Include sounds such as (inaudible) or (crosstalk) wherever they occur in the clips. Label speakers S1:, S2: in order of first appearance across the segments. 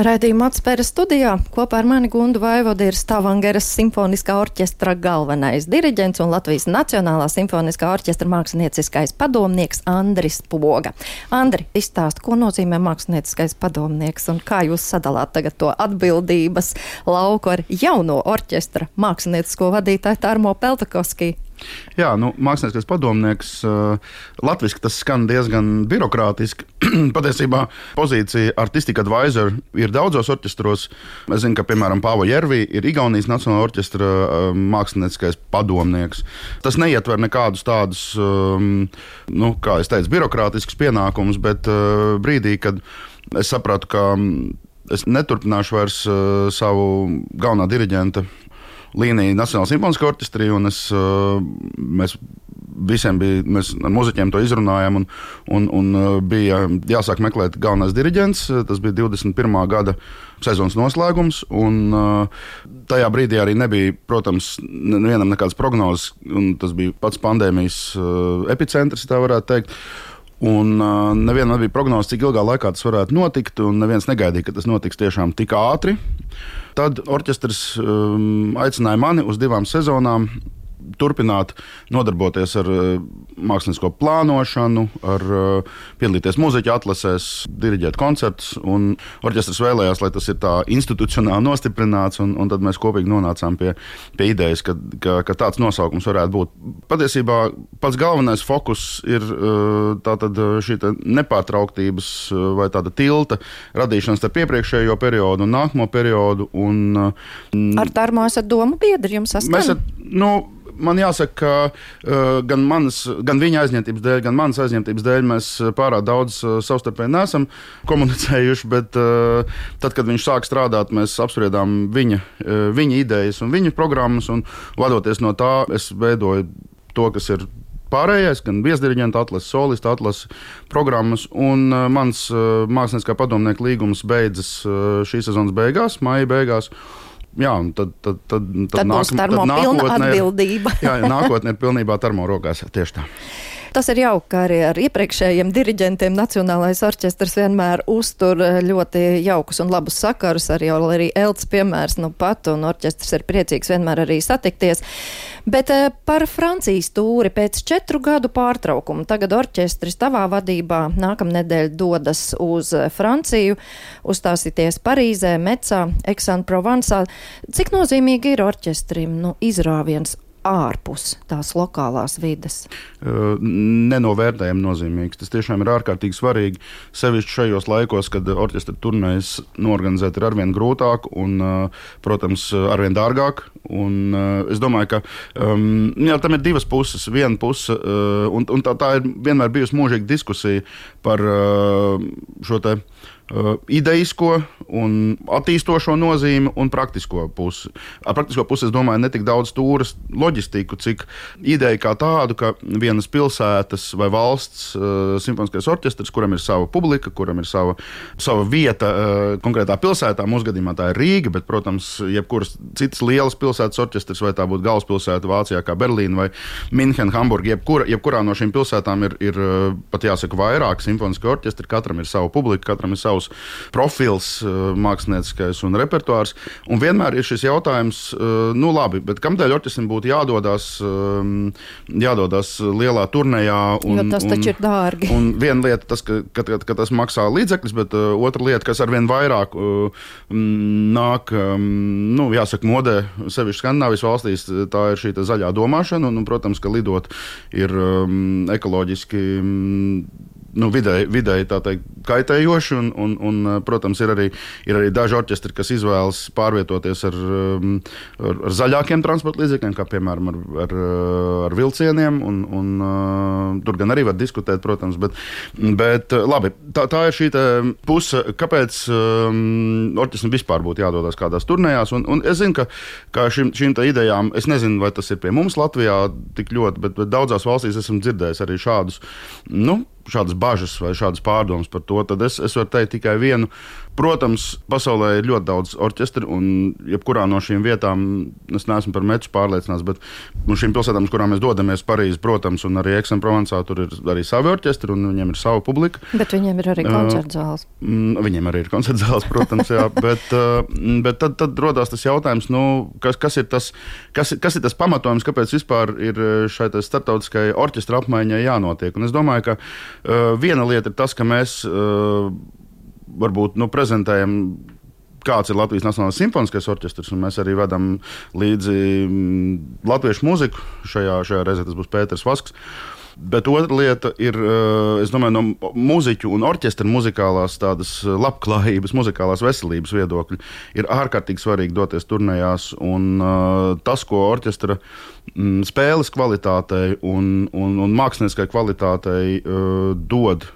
S1: Raidījuma atspēra studijā kopā ar mani Gundu Vaivodu ir Stavangeras simfoniskā orķestra galvenais diriģents un Latvijas Nacionālā simfoniskā orķestra mākslinieckais padomnieks Andris Poga. Andri, izstāst, ko nozīmē mākslinieckais padomnieks un kā jūs sadalāt tagad to atbildības lauku ar jauno orķestra māksliniecisko vadītāju Tarmo Peltakovskiju?
S2: Jā, nu, mākslinieks padomnieks. Uh, Latvijasiski tas skan diezgan birokrātiski. (clears throat) Patiesībā pozīcija artistika advisor ir daudzos orķestros. Es zinu, ka, piemēram, Pāvo Jervī ir Igaunijas Nacionālā orķestra uh, mākslinieckais padomnieks. Tas neietver nekādus tādus, um, nu, kā jau teicu, birokrātiskus pienākumus, bet uh, brīdī, kad es sapratu, ka es neturpināšu vairs savu galvenā diriģenta līniju Nacionālajā simfoniskā orķestrī. Es, mēs visiem bija, mēs ar muzeķiem to izrunājām, un, un, un bija jāsāk meklēt galvenais diriģents. Tas bija 21. gada sezonas noslēgums. Un, tajā brīdī arī nebija, protams, nevienam nekādas prognozes, un tas bija pats pandēmijas epicentrs, tā varētu teikt. Un uh, nevienam nebija prognozes, cik ilgā laikā tas varētu notikt, un neviens negaidīja, ka tas notiks tiešām tik ātri. Tad orķestris um, aicināja mani uz divām sezonām turpināt nodarboties ar uh, mākslinieko plānošanu, ar uh, piedalīties mūziķa atlasēs, diriģēt koncertus. Orķestris vēlējās, lai tas ir tā institucionāli nostiprināts, un, un tad mēs kopīgi nonācām pie, pie idejas, ka, ka, ka tāds nosaukums varētu būt. Patiesībā pats galvenais fokus ir tātad šī nepārtrauktības vai tāda tilta radīšana starp iepriekšējo periodu un nākamo periodu. Un,
S1: ar Tarmo esat domu biedri jums sasniegt?
S2: Nu, man jāsaka, ka uh, gan, manas, gan viņa aizņemtības dēļ, gan manas aizņemtības dēļ mēs pārāk daudz uh, savstarpēji neesam (laughs) komunicējuši. Bet uh, tad, kad viņš sāk strādāt, mēs apspriedām viņa, uh, viņa idejas un viņa programmas. Un, vadoties no tā, es veidoju to, kas ir pārējais, gan viesdiriģenta atlases, solista atlases programmas. Un uh, mans uh, māksliniekā padomnieka līgums beidzas uh, šīs sezonas beigās, maija beigās. Jā, tad, tad, tad,
S1: tad, tad nākam, būs termo tad pilna atbildība. (laughs)
S2: jā, nākotnē ir pilnībā termo rokās. Tieši tā.
S1: Tas ir jauki, ka arī ar iepriekšējiem diriģentiem Nacionālais orķestrs vienmēr uztur eh, ļoti jaukus un labus sakarus. Arī, arī Elts piemērs nu pat, un orķestrs ir priecīgs vienmēr arī satikties. Bet eh, par Francijas tūri pēc četru gadu pārtraukuma tagad orķestris tavā vadībā nākamnedēļ dodas uz eh, Franciju, uzstāsīties Parīzē, Mecā, Aix-en-Provencā. Cik nozīmīgi ir orķestrim nu, izrāviens ārpus tās lokālās vides?
S2: Nenovērtējami nozīmīgs. Tas tiešām ir ārkārtīgi svarīgi. Sevišķi šajos laikos, kad orķestra turnēs norganizēt ir arvien grūtāk un, protams, arvien dārgāk. Un, es domāju, ka um, jā, tam ir divas puses. Viena puse, un, un tā, tā ir vienmēr bijusi mūžīga diskusija par šo te idejisko un attīstošo nozīmi un praktisko pusi. Ar praktisko pusi es domāju ne tik daudz stūres loģistiku, cik ideja kā tādu, ka vienas pilsētas vai valsts uh, simfoniskais orķestris, kuram ir sava publika, kuram ir sava, sava vieta uh, konkrētā pilsētā, mūsu gadījumā tā ir Rīga, bet, protams, jebkuras citas lielas pilsētas orķestris, vai tā būtu galvaspilsēta Vācijā, kā Berlīna vai Minhena, Hamburga, jebkura, jebkurā no šīm pilsētām ir, ir uh, pat jāsaka vairāk simfoniski orķestri, katram ir sava publika, katram ir savs savs profils, eh, mākslinieckais un repertuārs. Un vienmēr ir šis jautājums, eh, nu labi, bet kamdēļ orķestrim būtu jādodas, eh, jādodas lielā turnējā?
S1: Un, jo tas taču un, ir dārgi.
S2: Un viena lieta, tas, ka, ka, ka, ka tas maksā līdzekļus, bet otra lieta, kas arvien vairāk nāk, nu, jāsaka, modē, sevišķi Skandinavijas valstīs, tā ir šī zaļā domāšana. Un, un, protams, ka lidot ir um, ekoloģiski nu, vidēji, vidēji teikt, kaitējoši. Un, un, un, protams, ir arī, ir arī daži orķestri, kas izvēlas pārvietoties ar, um, ar, ar zaļākiem transporta līdzekļiem, kā piemēram ar, ar, ar vilcieniem. Un, un, uh, tur gan arī var diskutēt, protams, bet, bet labi, tā, tā ir šī puse, kāpēc um, orķestrim vispār būtu jādodas kādās turnējās. Un, un es zinu, ka, ka šim, šīm idejām, es nezinu, vai tas ir pie mums Latvijā tik ļoti, bet, bet daudzās valstīs esmu dzirdējis arī šādus. Nu, šādas bažas vai šādas pārdomas par to, tad es, es varu teikt tikai vienu. Protams, pasaulē ir ļoti daudz orķestru, un jebkurā no šīm vietām es neesmu par meču pārliecināts, bet no šīm pilsētām, uz kurām mēs dodamies, Parīzē, protams, un arī Eksemprovāncā, tur ir arī savi orķestri, un viņiem ir sava publika.
S1: Bet viņiem ir arī koncerta zāles.
S2: Uh, viņiem arī ir koncerta zāles, protams, jā, (laughs) bet, uh, bet tad, tad rodas tas jautājums, nu, kas, kas, ir tas, kas, kas ir tas pamatojums, kāpēc vispār ir šai starptautiskajai orķestra apmaiņai jānotiek. Un es domāju, ka uh, viena lieta ir tas, ka mēs uh, varbūt nu, prezentējam kāds ir Latvijas Nacionālais simfoniskais orķestris, un mēs arī vedam līdzi mm, latviešu mūziku. Šajā, šajā reizē tas būs Pēters Vasks. Bet otra lieta ir, eh, es domāju, no mūziķu un orķestra muzikālās tādas labklājības, muzikālās veselības viedokļa, ir ārkārtīgi svarīgi doties turnējās. Un uh, tas, ko orķestra mm, spēles kvalitātei un, un, un mākslinieckai kvalitātei dod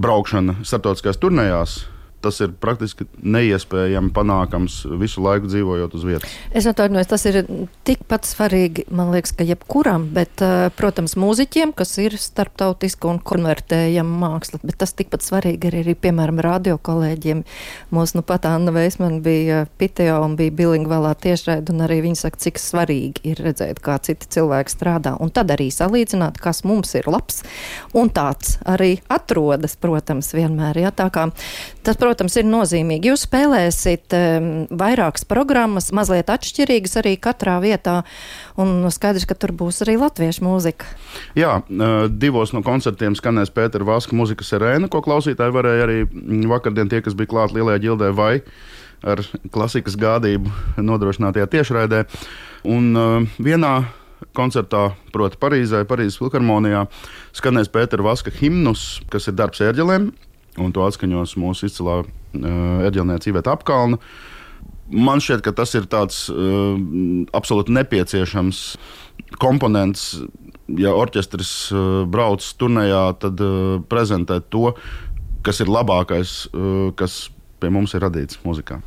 S2: braukšana starptautiskās turnējās tas ir praktiski neiespējami panākams visu laiku dzīvojot uz vietas.
S1: Es atvainojos, tas ir tikpat svarīgi, man liekas, ka jebkuram, bet, eh, protams, mūziķiem, kas ir starptautiska un konvertējama māksla, bet tas tikpat svarīgi arī, arī piemēram, radio kolēģiem. Mūsu nu pat Anna Veisman bija Piteo un bija bilingvalā tiešraid, un arī viņa saka, cik svarīgi ir redzēt, kā citi cilvēki strādā, un tad arī salīdzināt, kas mums ir labs, un tāds arī atrodas, protams, vienmēr, jā, tā kā tas, protams, protams, ir nozīmīgi. Jūs spēlēsiet um, vairākas programmas, mazliet atšķirīgas arī katrā vietā, un skaidrs, ka tur būs arī latviešu mūzika.
S2: Jā, divos no koncertiem skanēs Pētera Vaska mūzikas arēna, ko klausītāji varēja arī mm, vakardien tie, kas bija klāt lielajā ģildē vai ar klasikas gādību nodrošinātajā tiešraidē. Un uh, vienā koncertā, proti, Parīzē, Parīzes filharmonijā, skanēs Pētera Vaska himnus, kas ir darbs ērģelēm un to atskaņos mūsu izcilā uh, eģelniece Iveta Apkalna. Man šķiet, ka tas ir tāds uh, absolūti nepieciešams komponents. Ja orķestris uh, brauc turnējā, tad uh, prezentēt to, kas ir labākais, uh, kas pie mums ir radīts mūzikā.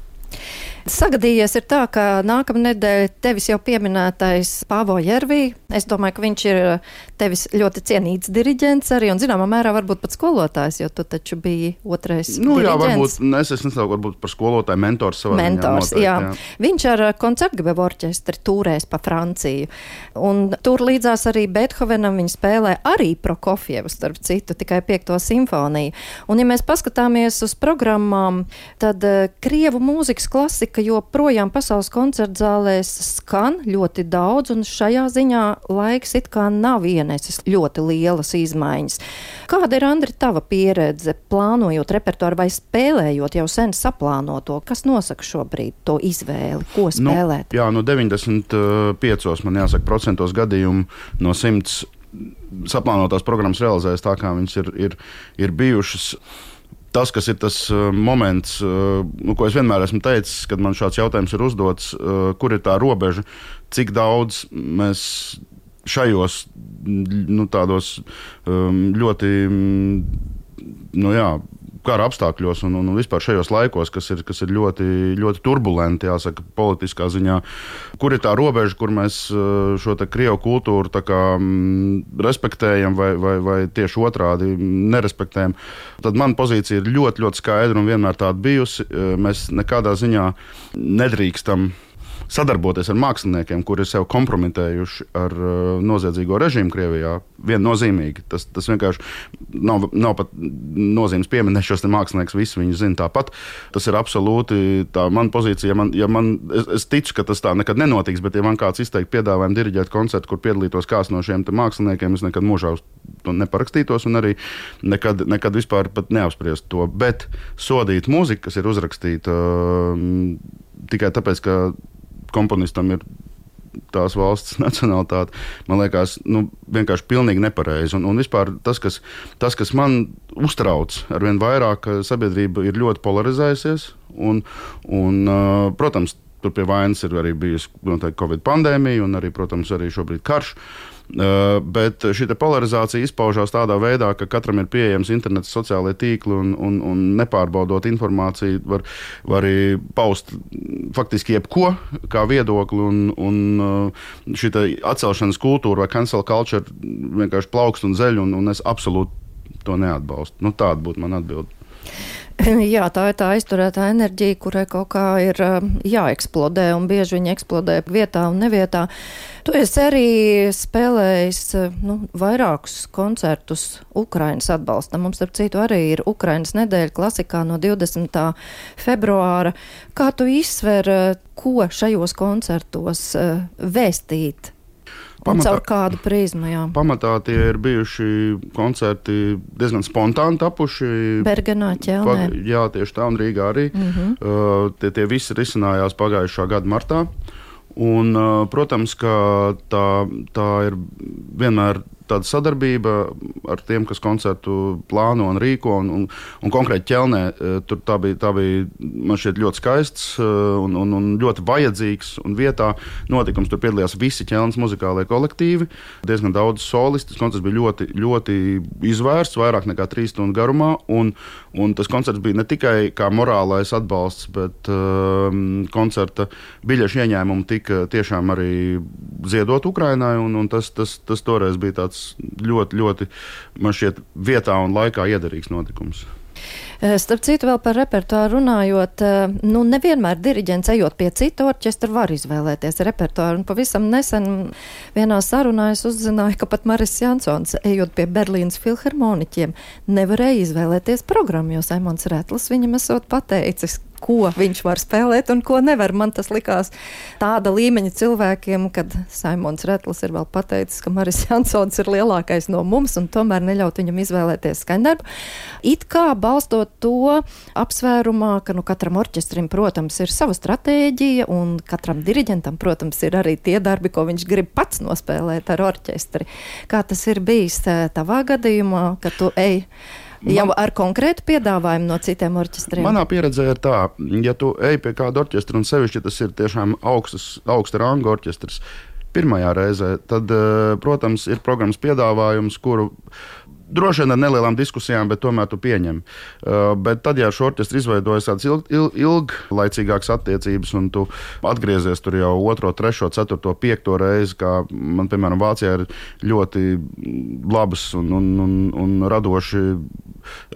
S1: Sagadījies ir tā, ka nākamā nedēļa tevis jau pieminētais Pāvo Jervī. Es domāju, ka viņš ir uh, tevis ļoti cienīts diriģents arī un zināmā mērā varbūt pat skolotājs, jo tu taču biji otrais.
S2: Nu,
S1: diriģents.
S2: jā, varbūt es, es nesaucu varbūt par skolotāju, mentors savā
S1: mentors. Noteikti, jā. jā. Viņš ar uh, koncertgabevu orķestri tūrēs pa Franciju. Un tur līdzās arī Beethovenam viņa spēlē arī Prokofievu, starp citu, tikai piekto simfoniju. Un ja mēs paskatāmies uz programmām, tad uh, Krievu mūzikas klasika ka joprojām pasaules koncertzālēs skan ļoti daudz, un šajā ziņā laiks it kā nav ienesis ļoti lielas izmaiņas. Kāda ir, Andri, tava pieredze plānojot repertuāru vai spēlējot jau sen saplānoto? Kas nosaka šobrīd to izvēli, ko nu, spēlēt?
S2: Nu, jā, no 95. man jāsaka procentos gadījumu no 100 saplānotās programmas realizējas tā, kā viņas ir, ir, ir bijušas tas, kas ir tas uh, moments, uh, nu, ko es vienmēr esmu teicis, kad man šāds jautājums ir uzdots, uh, kur ir tā robeža, cik daudz mēs šajos nu, tādos um, ļoti nu, jā, kara apstākļos un, un vispār šajos laikos, kas ir, kas ir ļoti, ļoti turbulenti, jāsaka, politiskā ziņā. Kur ir tā robeža, kur mēs uh, šo krievu kultūru kā, mm, respektējam vai, vai, vai tieši otrādi nerespektējam? Tad mana pozīcija ir ļoti, ļoti skaidra un vienmēr tāda bijusi. Uh, mēs nekādā ziņā nedrīkstam sadarboties ar māksliniekiem, kuri sev kompromitējuši ar uh, noziedzīgo režīmu Krievijā. Viennozīmīgi. Tas, tas vienkārši nav, nav pat nozīmes pieminēt šos māksliniekus. Visi viņi zina tāpat. Tas ir absolūti tā mana pozīcija. Ja man, ja man, es, es ticu, ka tas tā nekad nenotiks, bet ja man kāds izteikt piedāvājumu diriģēt koncertu, kur piedalītos kāds no šiem māksliniekiem, es nekad mūžā uz to neparakstītos un arī nekad, nekad vispār neapspriestu to. Bet sodīt mūziku, kas ir uzrakstīta uh, tikai tāpēc, ka komponistam ir tās valsts (laughs) nacionālitāte, man liekas, nu, vienkārši pilnīgi nepareizi. Un, un vispār tas kas, tas, kas man uztrauc ar vien vairāk, sabiedrība ir ļoti polarizējusies. Un, un, protams, tur pie vainas ir arī bijusi Covid pandēmija un arī, protams, arī šobrīd karš. Uh, bet šī polarizācija izpaužās tādā veidā, ka katram ir pieejams internets, sociālai tīkli un, un, un nepārbaudot informāciju, var, var arī paust faktiski jebko kā viedokli. Un, un uh, šī atcelšanas kultūra vai cancel culture vienkārši plaukst un zeļ, un, un es absolūti to neatbalstu. Nu, tāda būtu mana atbilde. (laughs)
S1: Jā, tā ir tā aizturētā enerģija, kurai kaut kā ir jāeksplodē, un bieži viņa eksplodē vietā un nevietā. Tu esi arī spēlējis nu, vairākus koncertus Ukrainas atbalstam. Mums, starp citu, arī ir Ukrainas nedēļa klasikā no 20. februāra. Kā tu izsver, ko šajos koncertos vēstīt Pamatā, caur kādu prizmu. Jā.
S2: Pamatā tie ir bijuši koncerti diezgan spontāni tapuši.
S1: Bergenā, ķelnē.
S2: Jā, tieši tā, un Rīgā arī. Mm -hmm. uh, tie, tie visi risinājās pagājušā gada martā. Un, uh, protams, ka tā, tā ir vienmēr tāda sadarbība ar tiem, kas koncertu plāno un rīko. Un, un, un konkrēti ķelnē e, tur tā bija, tā bija man šķiet ļoti skaists e, un, un, un ļoti vajadzīgs un vietā notikums. Tur piedalījās visi ķelnes muzikālajie kolektīvi, diezgan daudz solistu. Koncerts bija ļoti, ļoti izvērsts, vairāk nekā trīs stundu garumā. Un, un tas koncerts bija ne tikai kā morālais atbalsts, bet um, koncerta biļešu ieņēmumi tika tiešām arī ziedot Ukrainai. Un, un tas, tas, tas toreiz bija tāds ļoti, ļoti man šķiet vietā un laikā iederīgs notikums.
S1: Eh, starp citu, vēl par repertuāru runājot, eh, nu, nevienmēr diriģents ejot pie citu orķestra var izvēlēties repertuāru. Un pavisam nesen vienā sarunā es uzzināju, ka pat Maris Jansons, ejot pie Berlīnas filharmoniķiem, nevarēja izvēlēties programmu, jo Saimons Retlis viņam esot pateicis, ko viņš var spēlēt un ko nevar. Man tas likās tāda līmeņa cilvēkiem, kad Saimons Retlis ir vēl pateicis, ka Maris Jansons ir lielākais no mums un tomēr neļaut viņam izvēlēties skaņdarbu. It kā balstot to apsvērumā, ka nu, katram orķestrim, protams, ir sava stratēģija un katram diriģentam, protams, ir arī tie darbi, ko viņš grib pats nospēlēt ar orķestri. Kā tas ir bijis eh, tavā gadījumā, ka tu ej Jau ar konkrētu piedāvājumu no citiem orķestriem?
S2: Manā pieredzē ir tā, ja tu ej pie kāda orķestra un sevišķi tas ir tiešām augstas, augsta ranga orķestrs, pirmajā reizē, tad, eh, protams, ir programmas piedāvājums, kuru droši vien ar nelielām diskusijām, bet tomēr tu pieņem. Uh, bet tad, ja šo orķestri izveidojas tādas ilg, ilg, ilglaicīgākas attiecības, un tu atgriezies tur jau otro, trešo, ceturto, piekto reizi, kā man, piemēram, Vācijā ir ļoti labas un, un, un, un radoši,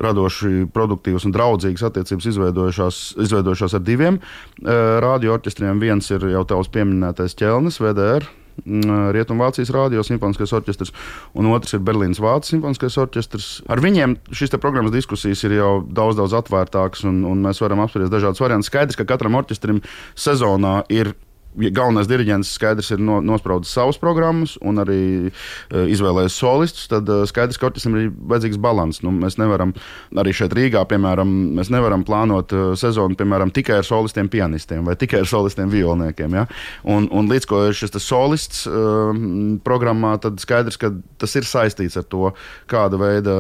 S2: radoši produktīvas un draudzīgas attiecības izveidojušās, izveidojušās ar diviem uh, radioorķestriem. Viens ir jau tavs pieminētais ķelnis, VDR Rietumvācijas radio simfoniskais orķestris, un otrs ir Berlīnas Vācijas simfoniskais orķestris. Ar viņiem šīs programmas diskusijas ir jau daudz, daudz atvērtākas, un, un mēs varam apspriest dažādas variantus. Skaidrs, ka katram orķestrim sezonā ir ja galvenais diriģents skaidrs ir no, nospraudis savas programmas un arī uh, izvēlējies solistus, tad uh, skaidrs, ka orķestram ir vajadzīgs līdzsvars. Nu, mēs nevaram arī šeit Rīgā, piemēram, mēs nevaram plānot uh, sezonu piemēram, tikai ar solistiem, pianistiem vai tikai ar solistiem, violniekiem. Ja? Un, un līdz ko ir šis solists uh, programmā, tad skaidrs, ka tas ir saistīts ar to, kāda veida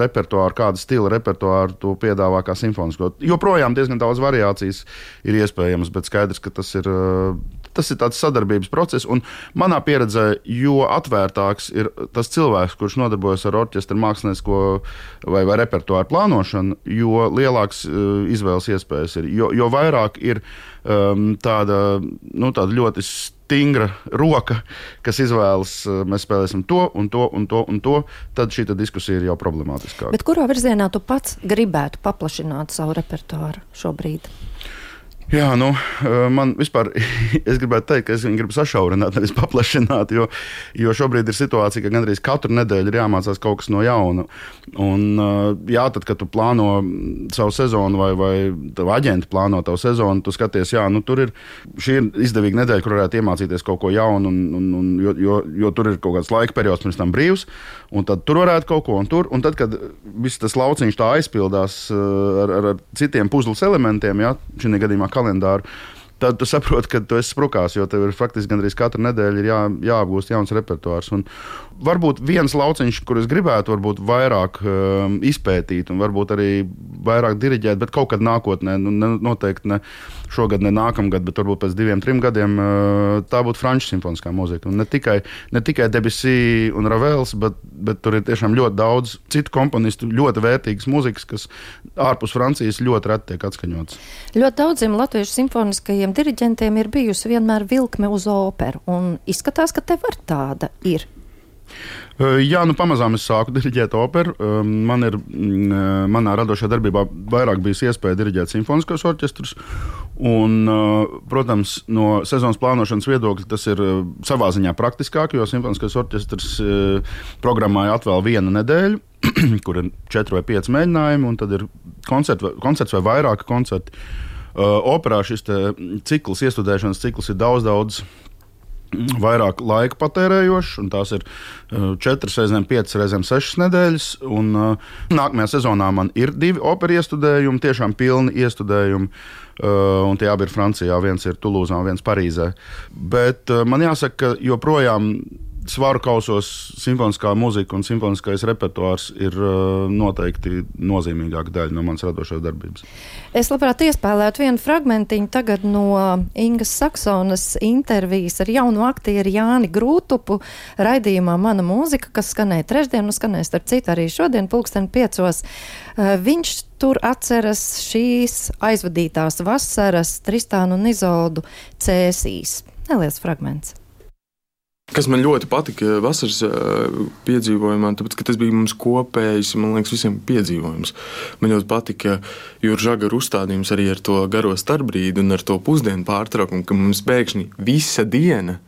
S2: repertuāru, kāda stila repertuāru to piedāvā kā simfonisko. Joprojām diezgan daudz variācijas ir iespējamas, bet skaidrs, ka tas ir. Uh, Tas ir tāds sadarbības process, un manā pieredzē, jo atvērtāks ir tas cilvēks, kurš nodarbojas ar orķestra mākslinieko vai, vai repertuāru plānošanu, jo lielāks uh, izvēles iespējas ir. Jo, jo vairāk ir um, tāda, nu, tāda ļoti stingra roka, kas izvēlas, uh, mēs spēlēsim to un to un to un to, tad šī diskusija ir jau problemātiskāka.
S1: Bet kurā virzienā tu pats gribētu paplašināt savu repertuāru šobrīd?
S2: Jā, nu, eh, man vispār, (laughs) es gribētu teikt, ka es viņu gribu sašaurināt, nevis paplašināt, jo, jo šobrīd ir situācija, ka gandrīz katru nedēļu ir jāmācās kaut kas no jauna. Un, eh, jā, tad, kad tu plāno savu sezonu, vai, vai aģenti plāno tavu sezonu, tu skaties, jā, nu, tur ir šī ir izdevīga nedēļa, kur varētu iemācīties kaut ko jaunu, un, un, un, jo, jo, jo tur ir kaut kāds laika periods pirms tam brīvs, un tad tur varētu kaut ko, un tur, un tad, kad viss tas lauciņš tā aizpildās eh, ar, ar, ar citiem puzles elementiem, jā, šī gadījumā kalendāru. Tad tu saproti, ka tu esi sprukās, jo tev ir faktiski gandrīz katru nedēļu jā, jāapgūst jauns repertuārs. Un varbūt viens lauciņš, kur es gribētu varbūt vairāk um, izpētīt, un varbūt arī vairāk diriģēt, bet kaut kad nākotnē, nu, ne, noteikti ne šogad, ne nākamgad, bet varbūt pēc diviem, trim gadiem, uh, tā būtu franču simfoniskā mūzika. Un ne tikai, ne tikai Debussy un Ravels, bet, bet tur ir tiešām ļoti daudz citu komponistu, ļoti vērtīgas mūzikas, kas ārpus Francijas ļoti reti tiek atskaņotas.
S1: Ļoti daudziem latviešu simfoniskajiem diriģentiem ir bijusi vienmēr vilkme uz operu, un izskatās, ka tev ar tāda ir.
S2: Jā, nu pamazām es sāku diriģēt operu. Man ir, manā radošajā darbībā vairāk bijis iespēja diriģēt simfoniskos orķestrus. Un, protams, no sezonas plānošanas viedokļa tas ir savā ziņā praktiskāk, jo simfoniskais orķestrs programmai atvēl vienu nedēļu, (clears throat) kur ir četri vai pieci mēģinājumi, un tad ir koncerti, koncerts vai vairāki koncerti. Operā šis cikls, iestudēšanas cikls ir daudz, daudz vairāk laika patērējošs, un tās ir uh, četras reizēm, piecas reizēm sešas nedēļas. Un, uh, nākamajā sezonā man ir divi operas iestudējumi, tiešām pilni iestudējumi. Uh, un tie abi ir Francijā, viens ir Tulūzā, viens Parīzē. Bet man jāsaka, ka joprojām svaru kausos simfoniskā mūzika un simfoniskais repertuārs ir uh, noteikti nozīmīgāka daļa no manas radošās darbības.
S1: Es labprāt iespēlētu vienu fragmentiņu tagad no Ingas Saksonas intervijas ar jaunu aktieru Jāni Grūtupu raidījumā Mana mūzika, kas skanēja trešdien un skanēs starp citu arī šodien pulksten piecos. Uh, viņš tur atceras šīs aizvadītās vasaras Tristānu un Izoldu cēsīs. Neliels fragments.
S3: Kas man ļoti patika vasaras piedzīvojumā, tāpēc, tas bija mums kopējs, man liekas, visiem piedzīvojums. Man ļoti patika Jūras Žagara uzstādījums arī ar to garo starpbrīdi un ar to pusdienu pārtraukumu, ka mums pēkšņi visa diena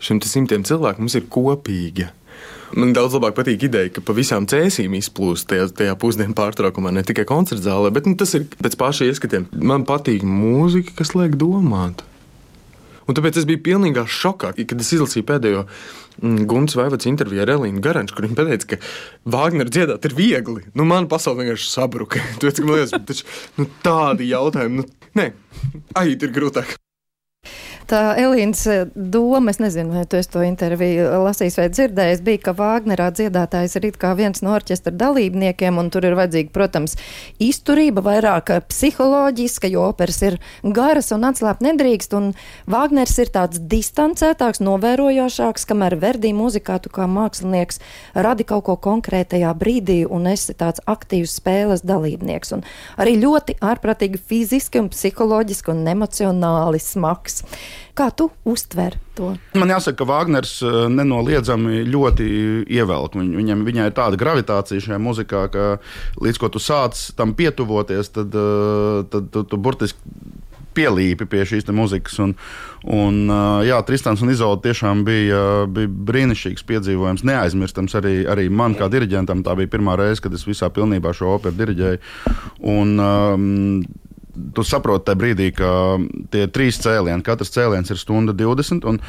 S3: šiem simtiem cilvēku ir kopīga. Man daudz labāk patīk ideja, ka pa visām cēsīm izplūst tajā, tajā pusdienu pārtraukumā, ne tikai koncerta zālē, bet nu, tas ir pēc paša ieskatiem. Man patīk mūzika, kas liek domāt. Un tāpēc es biju pilnībā šokā, kad es izlasīju pēdējo mm, Gunts Vaivads interviju ar Elīnu Garanču, kur viņa teica, ka Vāgneru dziedāt ir viegli. Nu, man pasaule vienkārši sabruka. (laughs) Tāpēc, man liekas, taču, nu, tādi jautājumi, nu, nē, aiziet ir grūtāk.
S1: Tā Elīnas doma, es nezinu, vai tu to interviju lasījis vai dzirdējis, bija, ka Vāgnerā dziedātājs ir it kā viens no orķestra dalībniekiem, un tur ir vajadzīga, protams, izturība, vairāk psiholoģiska, jo operas ir garas un atslāpt nedrīkst, un Vāgners ir tāds distancētāks, novērojošāks, kamēr Verdī mūzikā tu kā mākslinieks radi kaut ko konkrētajā brīdī, un esi tāds aktīvs spēles dalībnieks, un arī ļoti ārprātīgi fiziski un psiholoģiski un emocionāli smags. Kā tu uztver to?
S2: Man jāsaka, ka Wagners eh, nenoliedzami ļoti ievelk. Viņ, viņam, viņai ir tāda gravitācija šajā muzikā, ka līdz ko tu sāc tam pietuvoties, tad, eh, tad tu, tu burtiski pielīpi pie šīs mūzikas. Un, un, eh, jā, Tristans un Izolda tiešām bija, bija brīnišķīgs piedzīvojums, neaizmirstams arī, arī man kā diriģentam. Tā bija pirmā reize, kad es visā pilnībā šo operu diriģēju. Un, um, tu saproti tajā brīdī, ka tie trīs cēlieni, katrs cēliens ir stunda 20, un,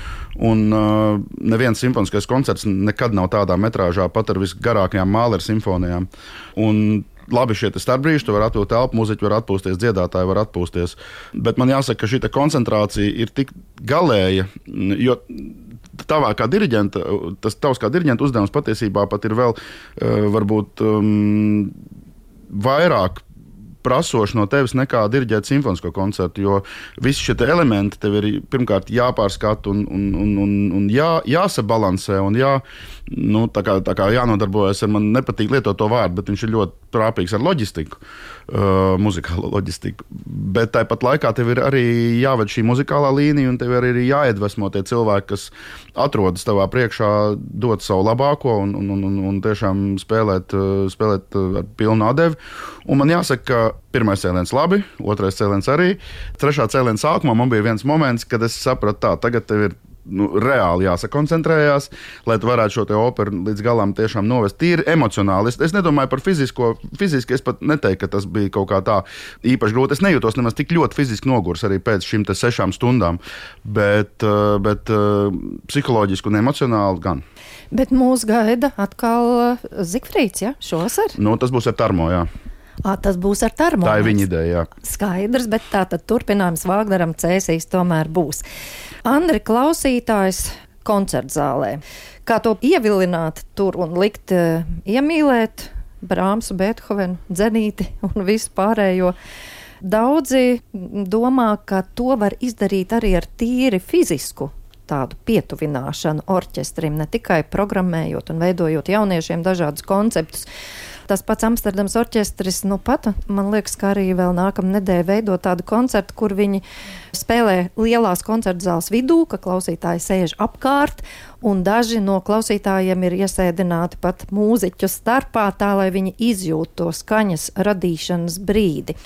S2: un uh, neviens simfoniskais koncerts nekad nav tādā metrāžā, pat ar visgarākajām māla simfonijām. Un, labi šie starpbrīži, tu vari atpūst telpu, mūziķi var atpūsties, dziedātāji var atpūsties. Bet man jāsaka, ka šī koncentrācija ir tik galēja, jo tavā kā diriģenta, tas tavs kā diriģenta uzdevums patiesībā pat ir vēl uh, varbūt um, vairāk prasoši no tevis nekā diriģēt simfonisko koncertu. Jo visi šie elementi tev ir pirmkārt jāpārskata un, un, un, un, un jā, jāsabalansē. Un jā, nu, tā kā, tā kā jānodarbojas ar man nepatīk lietot to vārdu, bet viņš ir ļoti trāpīgs ar loģistiku, uh, muzikālo loģistiku. Bet tāpat laikā tev ir arī jāved šī muzikālā līnija, un tev ir arī jāiedvesmo tie cilvēki, kas atrodas tavā priekšā, dot savu labāko un, un, un, un tiešām spēlēt, uh, spēlēt uh, ar pilnu atdevi. Un man jāsaka, ka pirmais cēliens labi, otrais cēliens arī. Trešā cēliena sākumā man bija viens moments, kad es sapratu, tā, tagad tev ir nu, reāli jāsakoncentrējās, lai tu varētu šo operu līdz galam tiešām novest tīri emocionāli. Es, es nedomāju par fizisko, fiziski es pat neteiktu, ka tas bija kaut kā tā īpaši grūti. Es nejūtos nemaz tik ļoti fiziski nogurs arī pēc šīm sešām stundām, bet, eh, bet eh, psiholoģiski un emocionāli gan.
S1: Bet mūs gaida atkal Zikfrīds, ja, šovasar?
S2: Nu, tas būs ar Tarmo, jā.
S1: À, tas būs ar termometru.
S2: Tā ir viņa ideja. Jā.
S1: Skaidrs, bet tā tad turpinājums Vāgneram cēsīs tomēr būs. Andri, klausītājs koncertzālē. Kā to ievilināt tur un likt uh, iemīlēt Brāmsu, Beethovenu, Dzenīti un visu pārējo? Daudzi domā, ka to var izdarīt arī ar tīri fizisku tādu pietuvināšanu orķestrim, ne tikai programmējot un veidojot jauniešiem dažādus konceptus Tas pats Amsterdams orķestris, nu pat, man liekas, ka arī vēl nākamā nedēļa veido tādu koncertu, kur viņi spēlē lielās koncerta zāles vidū, ka klausītāji sēž apkārt, un daži no klausītājiem ir iesēdināti pat mūziķu starpā, tā lai viņi izjūtu to skaņas radīšanas brīdi.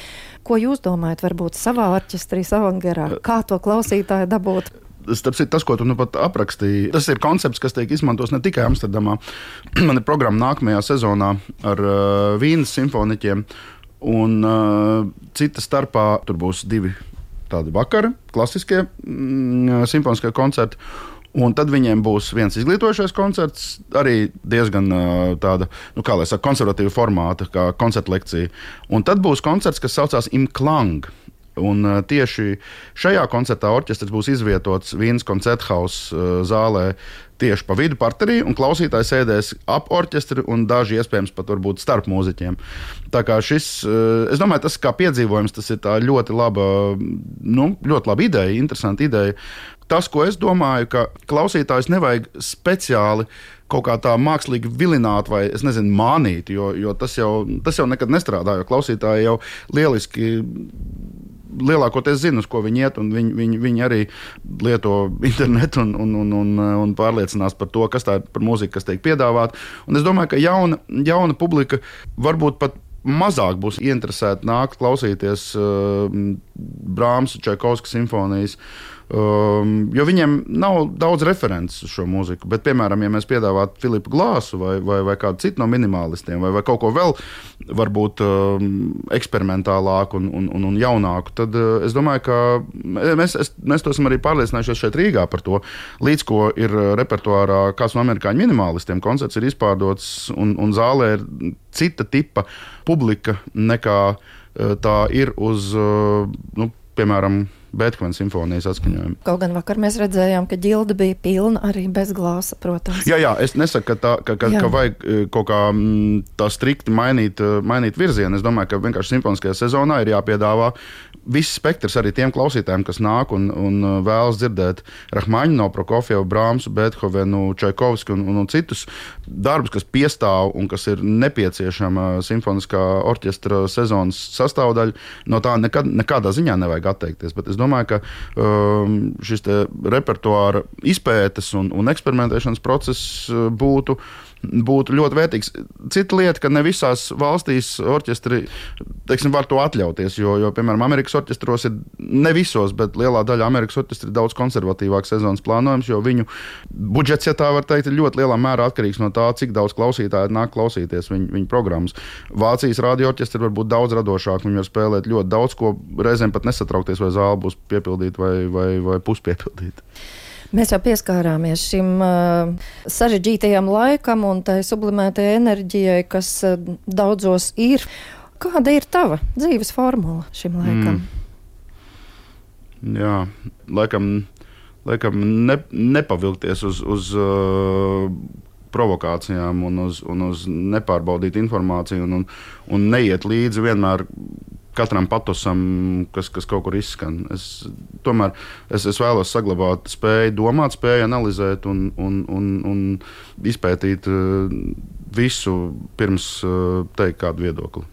S1: Ko jūs domājat, varbūt savā orķestrī, savā garā, kā to klausītāju dabūt?
S2: Citu, tas, ko tu nu pat aprakstīji, tas ir koncepts, kas tiek izmantots ne tikai Amsterdamā. (clears throat) Man ir programma nākamajā sezonā ar uh, Vīnas simfoniķiem, un uh, cita starpā tur būs divi tādi vakari, klasiskie mm, simfoniskie koncerti. Un tad viņiem būs viens izglītojošais koncerts, arī diezgan tāda, nu, kā lai saka, konservatīva formāta, kā koncerta lekcija. Un tad būs koncerts, kas saucās Imklang. Un tieši šajā koncertā orķestris būs izvietots Vīnas koncerthaus zālē tieši pa vidu parterī, un klausītāji sēdēs ap orķestri un daži iespējams pat varbūt starp mūziķiem. Tā kā šis, es domāju, tas kā piedzīvojums, tas ir ļoti laba, nu, ļoti laba ideja, interesanta ideja. Tas, ko es domāju, ka klausītājs nevajag speciāli kaut kā tā mākslīgi vilināt vai, nezinu, mānīt, jo, jo tas, jau, tas jau nekad nestrādā, jo klausītāji jau lieliski lielākoties zina, uz ko viņi iet, un viņi, viņi, viņi arī lieto internetu un, un, un, un, un pārliecinās par to, kas tā ir par mūziku, kas tiek piedāvāta. Un es domāju, ka jauna, jauna publika varbūt pat mazāk būs interesēti nākt klausīties uh, Brāmas, Čaikovskas simfonijas. Um, jo viņiem nav daudz references uz šo mūziku. Bet, piemēram, ja mēs piedāvātu Filipu Glāsu vai, vai, vai kādu citu no minimālistiem, vai, vai kaut ko vēl, varbūt um, eksperimentālāku un, un, un, un jaunāku, tad uh, es domāju, ka mēs, es, mēs to esam arī pārliecinājušies šeit Rīgā par to. Līdz ko ir uh, repertuārā kāds no amerikāņu minimālistiem, koncerts ir izpārdots un, un zālē ir cita tipa publika nekā uh, tā ir uz, uh, nu, piemēram, Beethovena simfonijas atskaņojumu.
S1: Kaut gan vakar mēs redzējām, ka ģilde bija pilna arī bez glāza, protams.
S2: Jā, jā, es nesaku, ka, tā, ka, ka, jā. ka vajag eh, kaut kā mm, tā strikti mainīt, eh, mainīt virzienu. Es domāju, ka vienkārši simfoniskajā sezonā ir jāpiedāvā viss spektrs arī tiem klausītājiem, kas nāk un, un uh, vēlas dzirdēt Rahmaņu, no Prokofjeva, Brāmsu, Beethovenu, Čaikovsku un, un, un citus darbus, kas piestāv un kas ir nepieciešama simfoniskā orķestra sezonas sastāvdaļa. No tā nekad, nekādā ziņā nevajag atteikties. Bet es domāju, ka um, šis repertuāra izpētes un, un eksperimentēšanas process uh, būtu ļoti vērtīgs. Cita lieta, ka ne visās valstīs orķestri teiksim, var to atļauties. Jo, jo, piemēram, Amerikas orķestros ir ne visos, bet lielā daļā Amerikas orķestri ir daudz konservatīvāks sezonas plānojums, jo viņu budžets, ja tā var teikt, ir ļoti lielā mērā atkarīgs no tā, cik daudz klausītāju nāk klausīties viņu, viņu programmas. Vācijas radioorķestri var būt daudz radošāki, viņi var spēlēt ļoti daudz ko, reizēm pat nesatraukties, vai zāle būs piepildīta vai, vai, vai puspiepildīta.
S1: Mēs jau pieskārāmies šim uh, sarežģītajam laikam un tai sublimētajai enerģijai, kas uh, daudzos ir. Kāda ir tava dzīves formula šim laikam?
S2: Mm. Jā, laikam, laikam ne, nepavilkties uz, uz uh, provokācijām un uz, un uz nepārbaudītu informāciju un, un, un neiet līdzi vienmēr katram patusam, kas, kas kaut kur izskan. Es, tomēr es, es vēlos saglabāt spēju domāt, spēju analizēt un, un, un, un izpētīt uh, visu pirms uh, teikt kādu viedokli.